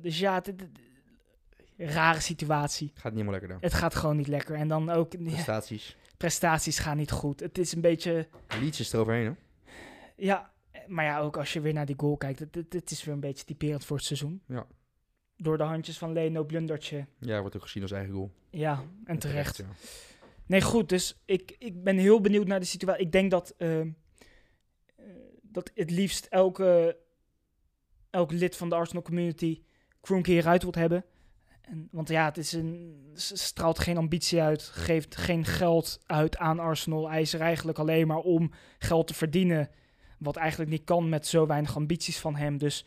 B: dus ja, het- het- het- rare situatie.
A: Gaat niet helemaal lekker daar.
B: Het gaat gewoon niet lekker. En dan ook, ja,
A: Prestaties.
B: prestaties gaan niet goed. Het is een beetje,
A: Leeds is eroverheen, hè?
B: ja, maar ja, ook als je weer naar die goal kijkt, het, het, is weer een beetje typerend voor het seizoen.
A: Ja.
B: Door de handjes van Leno blundertje.
A: Ja, wordt ook gezien als eigen goal.
B: Ja, en terecht.
A: ja.
B: Nee, goed. Dus ik, ik ben heel benieuwd naar de situatie. Ik denk dat, ehm, eh, dat het liefst elke, elk lid van de Arsenal community Kroenke hieruit wilt hebben. En, want ja, het is een, straalt geen ambitie uit, geeft geen geld uit aan Arsenal. Hij is er eigenlijk alleen maar om geld te verdienen. Wat eigenlijk niet kan met zo weinig ambities van hem. Dus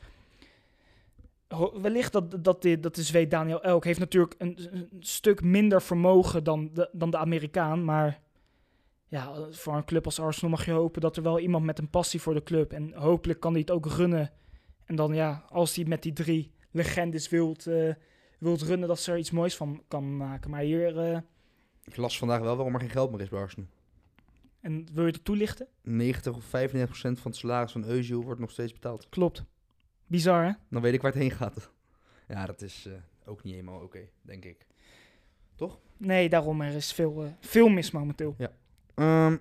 B: wellicht dat, dat, de, dat de Zweed Daniel Elk heeft natuurlijk een, stuk minder vermogen dan de, dan de Amerikaan. Maar ja, voor een club als Arsenal mag je hopen dat er wel iemand met een passie voor de club. En hopelijk kan hij het ook runnen. En dan ja, als hij met die drie legendes wilt, eh, wilt runnen, dat ze er iets moois van kan maken. Maar hier, eh,
A: Ik las vandaag wel waarom er geen geld meer is bij Arsenal.
B: En wil je het toelichten?
A: 90 of 95 procent van het salaris van Özil wordt nog steeds betaald.
B: Klopt. Bizar hè?
A: Dan weet ik waar het heen gaat. Ja, dat is eh, ook niet helemaal oké, denk ik.
B: Nee, daarom er is veel, eh, veel mis momenteel.
A: Ehm,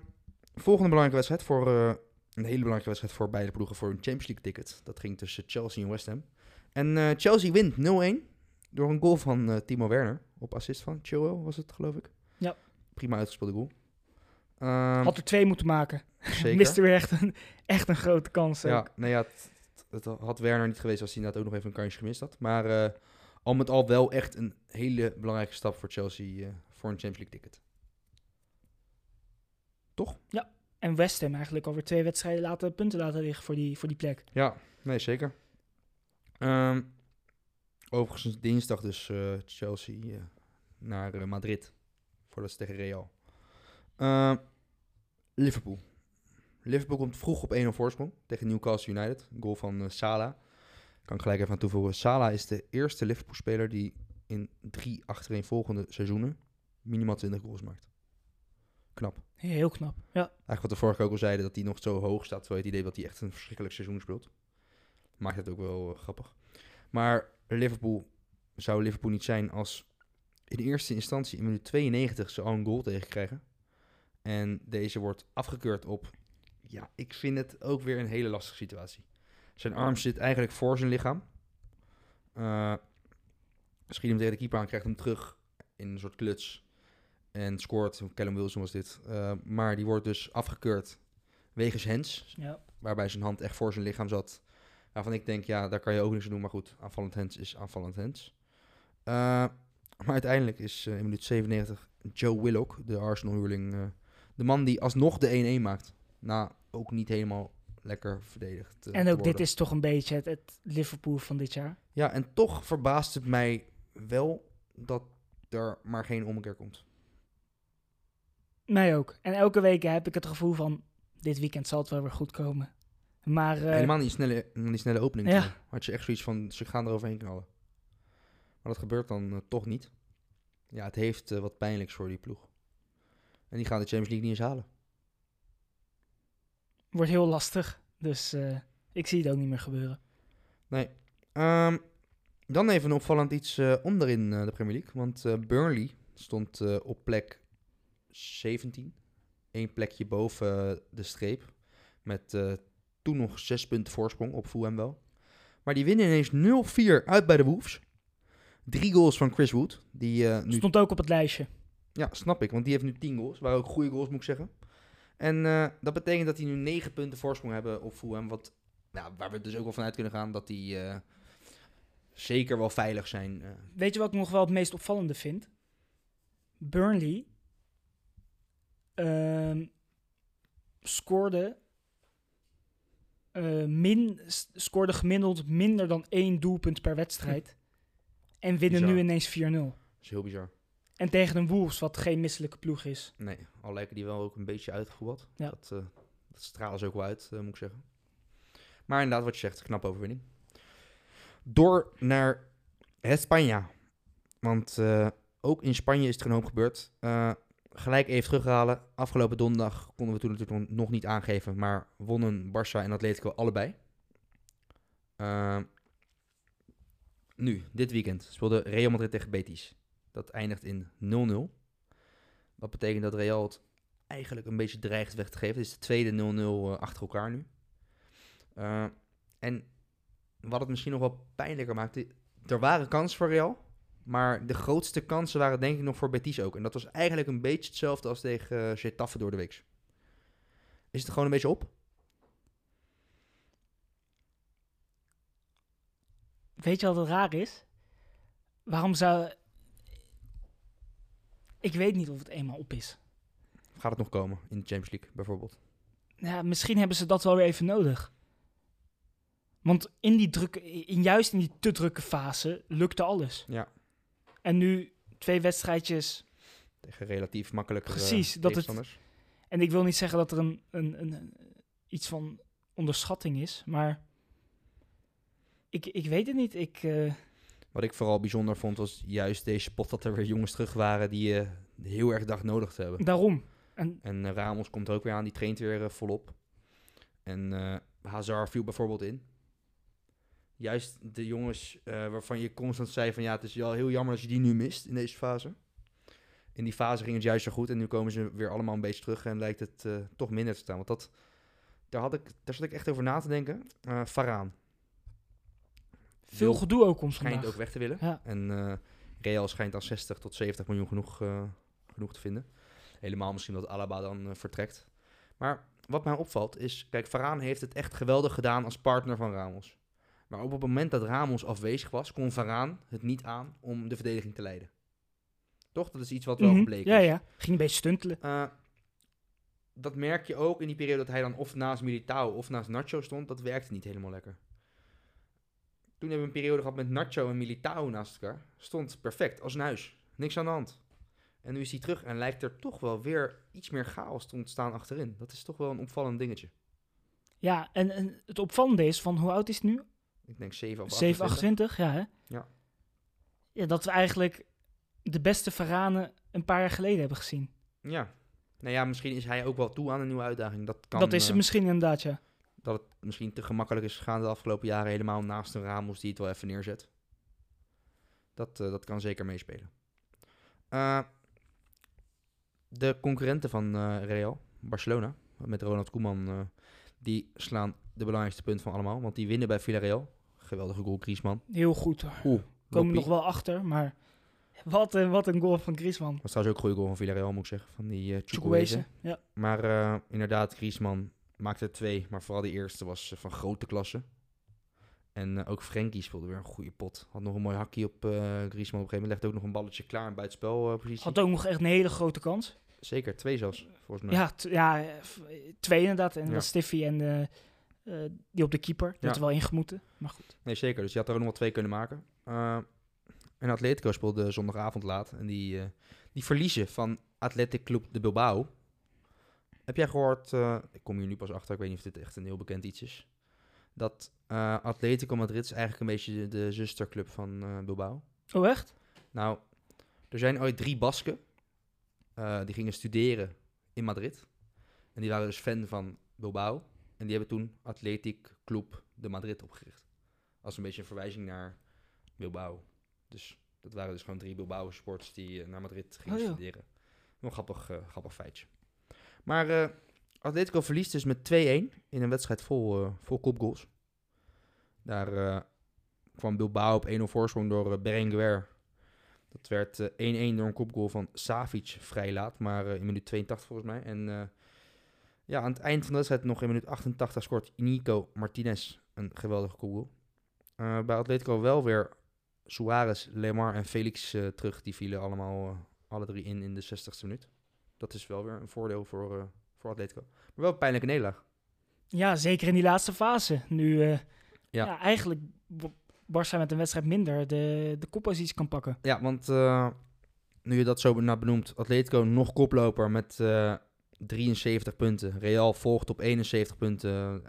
A: volgende belangrijke wedstrijd voor eh, een hele belangrijke wedstrijd voor beide ploegen voor een Champions League ticket. Dat ging tussen Chelsea en West Ham. En Chelsea wint 0-1 door een goal van Timo Werner op assist van Chilwell was het geloof ik.
B: Ja.
A: Prima uitgespeelde goal. Ehm,
B: Had er twee moeten maken.
A: zeker.
B: Miste weer echt een, echt een grote kans. ook.
A: Ja, nou ja, het, het had Werner niet geweest als hij inderdaad ook nog even een kansje gemist had. Maar eh, al met al wel echt een hele belangrijke stap voor Chelsea eh, voor een Champions League ticket.
B: En West Ham eigenlijk alweer twee wedstrijden laten, punten laten liggen voor die, voor die plek.
A: Ja, nee, zeker. Ehm, overigens dinsdag dus eh, Chelsea naar Madrid. Voordat ze tegen Real. Liverpool. Liverpool komt vroeg op 1-0 voorsprong tegen Newcastle United. Een goal van eh, Salah. Kan ik gelijk even aan toevoegen. Salah is de eerste Liverpool-speler die in drie achtereenvolgende seizoenen minimaal 20 goals maakt. Knap.
B: Heel knap. Ja.
A: Eigenlijk wat de vorige ook al zeiden, dat hij nog zo hoog staat. Terwijl je het idee dat hij echt een verschrikkelijk seizoen speelt. Maakt het ook wel eh, grappig. Maar Liverpool zou Liverpool niet zijn als in eerste instantie in minuut 92 ze al een goal tegenkrijgen. En deze wordt afgekeurd op, ja, ik vind het ook weer een hele lastige situatie. Zijn arm zit eigenlijk voor zijn lichaam. Eh schiet hem tegen de keeper aan, krijgt hem terug in een soort kluts. En scoort, Callum Wilson was dit. Eh, maar die wordt dus afgekeurd wegens hens.
B: ja.
A: Waarbij zijn hand echt voor zijn lichaam zat. Waarvan ik denk, ja, daar kan je ook niks aan doen. Maar goed, aanvallend hens is aanvallend hens. Eh, maar uiteindelijk is in minuut 97 Joe Willock, de Arsenal-huurling, de man die alsnog de 1-1 maakt. Na ook niet helemaal lekker verdedigd.
B: En ook dit is toch een beetje het, het Liverpool van dit jaar.
A: Ja, en toch verbaast het mij wel dat er maar geen ommekeer komt.
B: Mij ook. En elke week heb ik het gevoel van, dit weekend zal het wel weer goed komen. Maar eh,
A: Helemaal niet snelle, die snelle opening.
B: Ja.
A: Had je echt zoiets van, ze gaan er overheen knallen. Maar dat gebeurt dan eh, toch niet. Ja, het heeft eh, wat pijnlijks voor die ploeg. En die gaan de Champions League niet eens halen.
B: wordt heel lastig. Dus eh, ik zie het ook niet meer gebeuren.
A: Nee. Ehm, dan even een opvallend iets eh, onderin eh, de Premier League. Want Burnley stond op plek 17. Eén plekje boven de streep. Met toen nog zes punten voorsprong op Fulham wel. Maar die winnen ineens 0-4 uit bij de Wolves. Drie goals van Chris Wood. Die nu
B: Stond ook op het lijstje.
A: Ja, snap ik. Want die heeft nu 10 goals. Waren ook goede goals, moet ik zeggen. En eh, dat betekent dat die nu 9 punten voorsprong hebben op Fulham. Wat, nou, waar we dus ook wel vanuit kunnen gaan dat die eh, zeker wel veilig zijn. eh.
B: Weet je wat ik nog wel het meest opvallende vind? Burnley ehm, scoorde, min, scoorde gemiddeld minder dan één doelpunt per wedstrijd. En winnen
A: Bizar.
B: nu ineens 4-0.
A: dat is heel bizar.
B: En tegen een Wolves, wat geen misselijke ploeg is.
A: Nee, al lijken die wel ook een beetje uitgevoerd.
B: Ja.
A: Dat, eh, dat stralen ze ook wel uit, eh, moet ik zeggen. Maar inderdaad, wat je zegt, knappe overwinning. Door naar Spanje. Want eh, ook in Spanje is er een hoop gebeurd. Gelijk even terughalen. Afgelopen donderdag konden we toen natuurlijk nog- niet aangeven. Maar wonnen Barça en Atletico allebei. Nu, dit weekend speelde Real Madrid tegen Betis. Dat eindigt in 0-0. Dat betekent dat Real het eigenlijk een beetje dreigt weg te geven. Het is de tweede 0-0 eh, achter elkaar nu. Eh, en wat het misschien nog wel pijnlijker maakte... Er waren kansen voor Real. Maar de grootste kansen waren denk ik nog voor Betis ook. En dat was eigenlijk een beetje hetzelfde als tegen uh, Getafe door de week. Is het gewoon een beetje op?
B: Weet je wat het raar is? Waarom zou... Ik weet niet of het eenmaal op is.
A: Gaat het nog komen in de Champions League bijvoorbeeld?
B: Ja, misschien hebben ze dat wel weer even nodig. Want in die drukke, in, juist in die te drukke fase lukte alles.
A: Ja,
B: En nu twee wedstrijdjes.
A: tegen relatief makkelijke
B: Precies, dat het-. En ik wil niet zeggen dat er een, een, een, een- iets van onderschatting is, maar ik, ik weet het niet. Ik, eh,
A: Wat ik vooral bijzonder vond was juist deze pot dat er weer jongens terug waren die je heel erg dag nodig te hebben.
B: daarom. En
A: En eh, Ramos komt er ook weer aan, die traint weer eh, volop. En Hazard viel bijvoorbeeld in. Juist de jongens waarvan je constant zei van ja, het is wel heel jammer als je die nu mist in deze fase. in die fase ging het juist zo goed. En nu komen ze weer allemaal een beetje terug en lijkt het toch minder te staan. Want dat, daar, had ik, daar zat ik echt over na te denken. Varaan
B: Veel gedoe ook om
A: schijnt
B: vandaag.
A: ook weg te willen.
B: Ja.
A: En eh, Real schijnt al 60 tot 70 miljoen genoeg, eh, genoeg te vinden. Helemaal misschien dat Alaba dan eh, vertrekt. Maar wat mij opvalt is, kijk, Varaan heeft het echt geweldig gedaan als partner van Ramos. Maar op het moment dat Ramos afwezig was, kon Varaan het niet aan om de verdediging te leiden. Toch? Dat is iets wat wel
B: Mhm.
A: gebleken
B: Ja,
A: is.
B: ja. Ging een beetje stuntelen.
A: Dat merk je ook in die periode dat hij dan of naast Militao of naast Nacho stond. Dat werkte niet helemaal lekker. Toen hebben we een periode gehad met Nacho en Militao naast elkaar. Stond perfect, als een huis. Niks aan de hand. En nu is hij terug en lijkt er toch wel weer iets meer chaos te ontstaan achterin. Dat is toch wel een opvallend dingetje.
B: Ja, en, en het opvallende is van hoe oud is het nu?
A: Ik denk 7 of
B: 7,
A: 28.
B: 28, ja hè?
A: Ja.
B: Ja, dat we eigenlijk de beste Varanen een paar jaar geleden hebben gezien.
A: Ja. Nou ja, misschien is hij ook wel toe aan een nieuwe uitdaging. Dat, kan,
B: dat is het
A: eh,
B: misschien inderdaad, ja.
A: Dat het misschien te gemakkelijk is gegaan de afgelopen jaren. Helemaal naast een Ramos die het wel even neerzet. Dat, eh, dat kan zeker meespelen. Eh, de concurrenten van eh, Real, Barcelona, met Ronald Koeman, die slaan de belangrijkste punt van allemaal. Want die winnen bij Villarreal. Geweldige goal, Griezmann.
B: Heel goed.
A: Oeh,
B: Komen nog wel achter, maar wat een, wat een goal van Griezmann.
A: was trouwens ook een goede goal van Villarreal, moet ik zeggen. Van die uh,
B: ja.
A: Maar inderdaad, Griezmann maakte er twee. Maar vooral die eerste was eh, van grote klasse. En eh, ook Frenkie speelde weer een goede pot. Had nog een mooi hakje op eh Griezmann. Op een gegeven moment legde ook nog een balletje klaar in buitenspelpositie.
B: Had ook nog echt een hele grote kans.
A: Zeker, twee zelfs, volgens mij.
B: Ja, ja, twee inderdaad. En
A: Ja.
B: dat Stiffy en die op de keeper. Die
A: Ja.
B: wel ingemoeten. Maar goed.
A: Nee, zeker. Dus je had er ook nog wel twee kunnen maken. En Atletico speelde zondagavond laat. En die, die verliezen van Athletic Club de Bilbao. Heb jij gehoord, eh, ik kom hier nu pas achter, ik weet niet of dit echt een heel bekend iets is. Dat eh, Atletico Madrid is eigenlijk een beetje de, de zusterclub van eh, Bilbao.
B: Oh, echt?
A: Nou, er zijn ooit drie Basken. die gingen studeren in Madrid. En die waren dus fan van Bilbao. En die hebben toen Athletic Club de Madrid opgericht. Als een beetje een verwijzing naar Bilbao. Dus dat waren dus gewoon drie Bilbao sports die naar Madrid gingen
B: Oh, ja.
A: studeren. Een grappig, grappig feitje. Maar eh, Atletico verliest dus met 2-1 in een wedstrijd vol, eh vol kopgoals. Daar eh, kwam Bilbao op 1-0 voorsprong door uh, Berenguer. Dat werd eh, 1-1 door een kopgoal van Savic vrij laat, maar in minuut 82 volgens mij. En ja, aan het eind van de wedstrijd nog in minuut 88 scoort Nico Martinez een geweldige kopgoal. Bij Atletico wel weer Suarez, Lemar en Felix terug. Die vielen allemaal alle drie in in de 60ste minuut. Dat is wel weer een voordeel voor, eh, voor Atletico. Maar wel een pijnlijke nederlaag.
B: Ja, zeker in die laatste fase. Nu, eh,
A: Ja.
B: ja. eigenlijk Barça met een wedstrijd minder de, de koppositie kan pakken.
A: Ja, want eh, nu je dat zo benoemt, Atletico nog koploper met eh, 73 punten. Real volgt op 71 punten.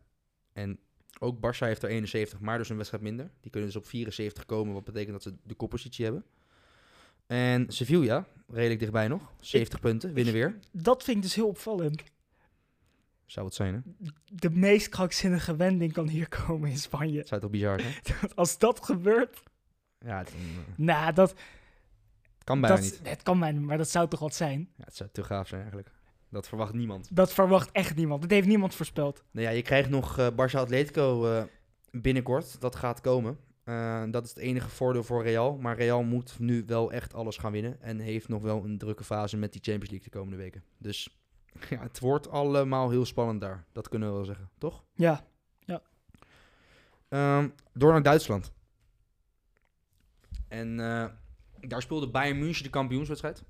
A: En ook Barça heeft er 71, maar dus een wedstrijd minder. Die kunnen dus op 74 komen, wat betekent dat ze de koppositie hebben. En Sevilla, redelijk dichtbij nog. 70 punten, winnen weer.
B: Dat vind ik dus heel opvallend.
A: Zou het zijn, hè?
B: De meest krankzinnige wending kan hier komen in Spanje.
A: Zou toch bizar zijn?
B: Als dat gebeurt,
A: Ja, het,
B: nou, dat,
A: kan bijna
B: dat,
A: niet.
B: het kan mij, maar dat zou toch wat zijn?
A: Ja, het zou te gaaf zijn eigenlijk. Dat verwacht niemand.
B: Dat verwacht echt niemand. Dat heeft niemand voorspeld.
A: Nou ja, je krijgt nog eh Barça Atletico eh, binnenkort. Dat gaat komen. Eh, dat is het enige voordeel voor Real. Maar Real moet nu wel echt alles gaan winnen. En heeft nog wel een drukke fase met die Champions League de komende weken. Dus ja, het wordt allemaal heel spannend daar. Dat kunnen we wel zeggen, toch?
B: Ja,
A: Ehm, door naar Duitsland. En eh, daar speelde Bayern München de kampioenswedstrijd.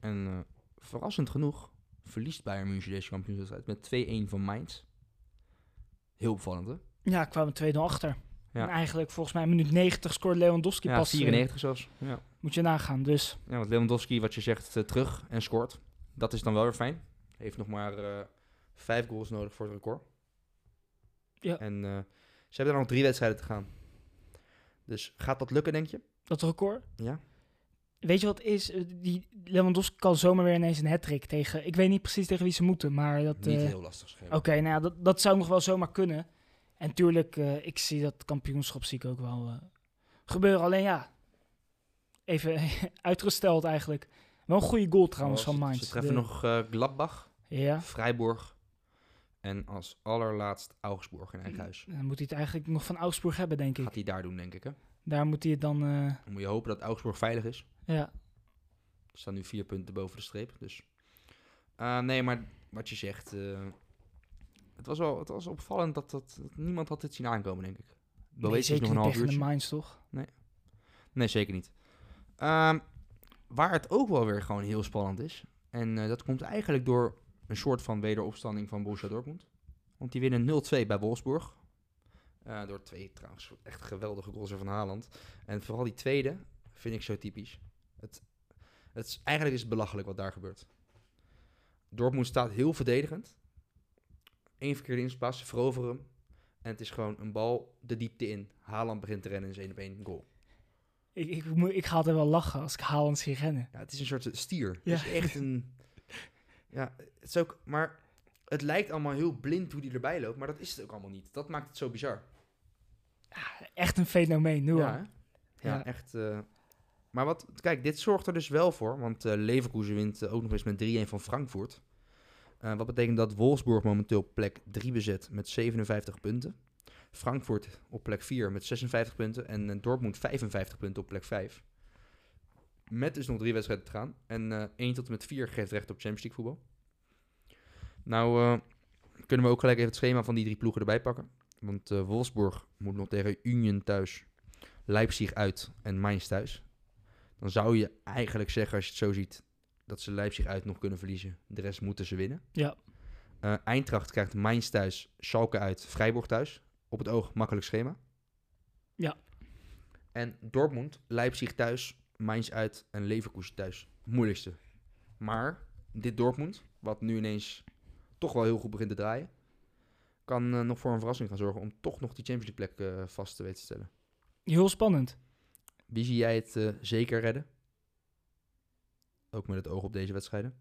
A: En eh, verrassend genoeg verliest Bayern München deze kampioenswedstrijd met 2-1 van Mainz. Heel opvallend, hè?
B: ja kwamen 2-0 achter. En eigenlijk volgens mij minuut 90 scoort Lewandowski
A: Ja,
B: pas. eh,
A: 94 zelfs. Ja.
B: moet je nagaan. Dus
A: ja, want Lewandowski, wat je zegt, eh, terug en scoort. Dat is dan wel weer fijn. Heeft nog maar eh, vijf goals nodig voor het record.
B: Ja.
A: En eh, ze hebben er nog drie wedstrijden te gaan. Dus gaat dat lukken, denk je?
B: dat record.
A: Ja.
B: Weet je wat is? Eh, Die Lewandowski kan zomaar weer ineens een hat tegen. Ik weet niet precies tegen wie ze moeten, maar dat.
A: Niet
B: eh,
A: heel lastig.
B: Oké, nou ja, dat, dat zou nog wel zomaar kunnen. En tuurlijk, eh, ik zie dat kampioenschap zie ik ook wel eh, gebeuren. Alleen ja, even uitgesteld eigenlijk. Wel een goede goal trouwens
A: Oh,
B: van Mainz.
A: Ze treffen
B: De-
A: nog eh, Gladbach,
B: Ja,
A: Freiburg en als allerlaatst Augsburg in eigen huis.
B: dan moet hij het eigenlijk nog van Augsburg hebben, denk ik.
A: Gaat hij daar doen, denk ik. Hè?
B: Daar moet hij het dan...
A: Dan moet je hopen dat Augsburg veilig is.
B: ja.
A: Er staan nu vier punten boven de streep. Dus. Eh, nee, maar wat je zegt. Het, was wel, het was opvallend dat, dat, dat niemand had dit zien aankomen, denk ik.
B: Nee,
A: Boetius
B: zeker
A: nog een
B: niet
A: half
B: tegen de
A: uurtje.
B: Mainz, toch?
A: Nee, zeker niet. Ehm, waar het ook wel weer gewoon heel spannend is. En eh, dat komt eigenlijk door een soort van wederopstanding van Borussia Dortmund. Want die winnen 0-2 bij Wolfsburg. Eh, door twee trouwens echt geweldige goals van Haaland. En vooral die tweede vind ik zo typisch. Het, het is, eigenlijk is het belachelijk wat daar gebeurt. Dortmund staat heel verdedigend. Eén verkeerde inspaas, ze veroveren hem. En het is gewoon een bal de diepte in. Haaland begint te rennen en is 1 op 1 goal.
B: Ik, ik, moet- ik ga altijd wel lachen als ik Haaland zie rennen.
A: Ja, het is een soort stier.
B: Ja.
A: Het is echt een... Ja, het is ook... Maar het lijkt allemaal heel blind hoe die erbij loopt, maar dat is het ook allemaal niet. Dat maakt het zo bizar.
B: Echt een fenomeen, nu.
A: Ja, ja,
B: Ja.
A: echt... eh, maar wat... Kijk, dit zorgt er dus wel voor, want eh Leverkusen wint eh, ook nog eens met 3-1 van Frankfurt. Eh, wat betekent dat Wolfsburg momenteel plek 3 bezet met 57 punten. Frankfurt op plek 4 met 56 punten. En eh, Dortmund 55 punten op plek 5. Met dus nog drie wedstrijden te gaan. En eh 1 tot en met 4 geeft recht op Champions League voetbal. Nou kunnen we ook gelijk even het schema van die drie ploegen erbij pakken. Want Wolfsburg moet nog tegen Union thuis, Leipzig uit en Mainz thuis. Dan zou je eigenlijk zeggen, als je het zo ziet, dat ze Leipzig uit nog kunnen verliezen. De rest moeten ze winnen.
B: Ja.
A: Eintracht krijgt Mainz thuis, Schalke uit, Freiburg thuis. Op het oog makkelijk schema.
B: Ja.
A: En Dortmund, Leipzig thuis, Mainz uit en Leverkusen thuis. Moeilijkste. Maar dit Dortmund, wat nu ineens toch wel heel goed begint te draaien, kan eh, nog voor een verrassing gaan zorgen om toch nog die Champions League plek eh, vast te weten te stellen.
B: Heel spannend.
A: Wie zie jij het zeker redden? Ook met het oog op deze wedstrijden.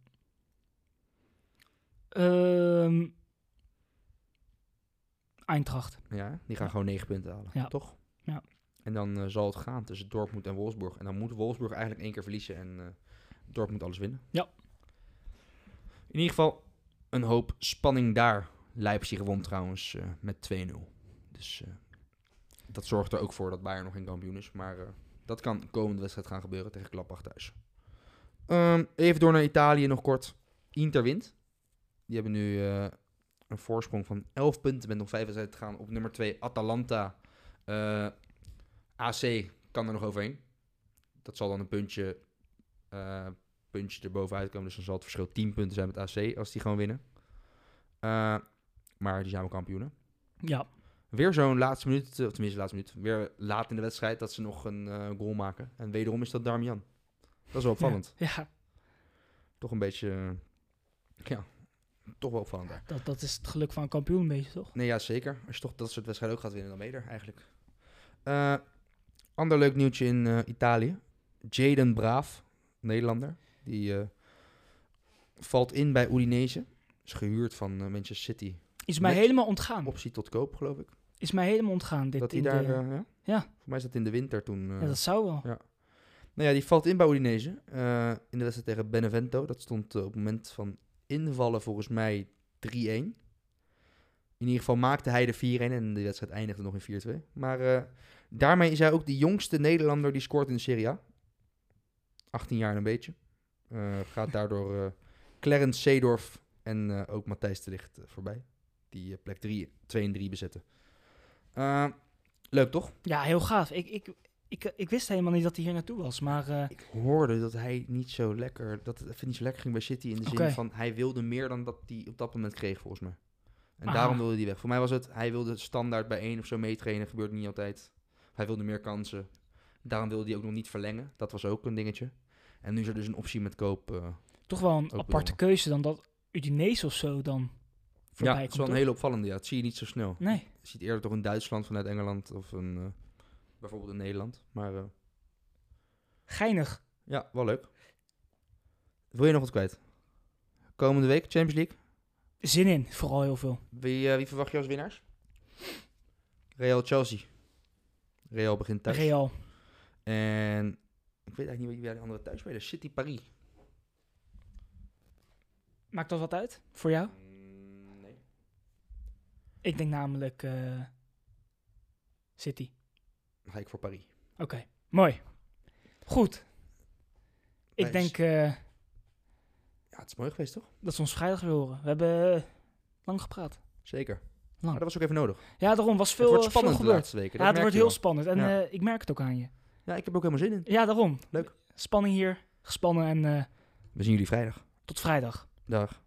B: Eintracht.
A: Ja, die gaan
B: Ja.
A: gewoon negen punten halen,
B: Ja.
A: toch?
B: Ja.
A: En dan eh, zal het gaan tussen Dortmund en Wolfsburg. En dan moet Wolfsburg eigenlijk één keer verliezen en eh Dortmund alles winnen.
B: Ja.
A: In ieder geval een hoop spanning daar. Leipzig won trouwens eh, met 2-0. Dus dat zorgt er ook voor dat Bayern nog geen kampioen is. Maar dat kan komende wedstrijd gaan gebeuren tegen Gladbach thuis. Ehm, even door naar Italië nog kort. Inter wint. Die hebben nu eh, een voorsprong van 11 punten met nog 5 wedstrijden te gaan op nummer 2 Atalanta. Eh, AC kan er nog overheen. Dat zal dan een puntje, eh puntje erbovenuit komen. Dus dan zal het verschil 10 punten zijn met AC als die gewoon winnen. Maar die zijn wel kampioenen.
B: Ja.
A: Weer zo'n laatste minuut, of tenminste laatste minuut, weer laat in de wedstrijd dat ze nog een goal maken. En wederom is dat Darmian. Dat is wel opvallend.
B: Ja,
A: Toch een beetje, eh, ja, toch wel opvallend
B: dat, dat is het geluk van een kampioen een beetje, toch?
A: Nee, ja, zeker. Als je toch dat soort wedstrijden ook gaat winnen, dan ben je er eigenlijk. Eh, ander leuk nieuwtje in eh, Italië. Jaden Braaf, Nederlander, die valt in bij Udinese. Is gehuurd van Manchester City.
B: Is mij
A: Met-
B: helemaal ontgaan.
A: Optie tot koop, geloof ik.
B: Is mij helemaal ontgaan. Dit
A: dat hij daar,
B: de-
A: ja?
B: Ja.
A: Voor mij is dat in de winter toen.
B: ja, dat zou wel.
A: Nou ja, die valt in bij Udinese. eh, in de wedstrijd tegen Benevento. Dat stond eh, op het moment van invallen volgens mij 3-1. In ieder geval maakte hij de 4-1 en de wedstrijd eindigde nog in 4-2. Maar eh, daarmee is hij ook de jongste Nederlander die scoort in de Serie A. 18 jaar en een beetje. Gaat daardoor Clarence Seedorf en ook Matthijs de Ligt voorbij. Die plek 3, 2 en 3 bezetten. Leuk toch?
B: Ja, heel gaaf. Ik, ik, ik, ik wist helemaal niet dat hij hier naartoe was. Maar eh,
A: Ik hoorde dat hij niet zo lekker, dat het even niet zo lekker ging bij City in de zin van hij wilde meer dan dat hij op dat moment kreeg volgens mij. En
B: Aha.
A: daarom wilde hij weg. Voor mij was het, hij wilde standaard bij één of zo meetrainen, gebeurt niet altijd. Hij wilde meer kansen. Daarom wilde hij ook nog niet verlengen. Dat was ook een dingetje. En nu is er dus een optie met koop. eh,
B: toch wel een aparte keuze dan dat Udinese of zo dan voorbij
A: ja, het is wel een hele opvallende. Ja, dat zie je niet zo snel.
B: Nee.
A: Je ziet eerder toch in Duitsland vanuit Engeland of een, eh, bijvoorbeeld in Nederland. Maar eh,
B: Geinig.
A: ja, wel leuk. Wil je nog wat kwijt? Komende week Champions League.
B: Zin in, vooral heel veel.
A: Wie, eh, wie verwacht je als winnaars? Real Chelsea. Real begint thuis.
B: Real.
A: En ik weet eigenlijk niet wie bij de andere thuis spelen. City Paris.
B: Maakt dat wat uit voor jou?
A: Mm, nee.
B: Ik denk namelijk eh, City.
A: Dan ga ik voor Paris.
B: Oké, mooi. Goed. Ik denk eh,
A: Ja, het is mooi geweest, toch?
B: dat ze ons vrijdag weer horen. We hebben eh, lang gepraat.
A: Zeker.
B: Lang.
A: Maar dat was ook even nodig.
B: Ja, daarom was veel,
A: het wordt
B: eh, veel
A: spannend de laatste weken.
B: Ja, het wordt heel spannend. En
A: Ja.
B: eh, ik merk het ook aan je.
A: Ja, ik heb er ook helemaal zin in.
B: Ja, daarom.
A: Leuk.
B: Spanning hier. Gespannen en
A: We zien jullie vrijdag.
B: tot vrijdag.
A: Dag.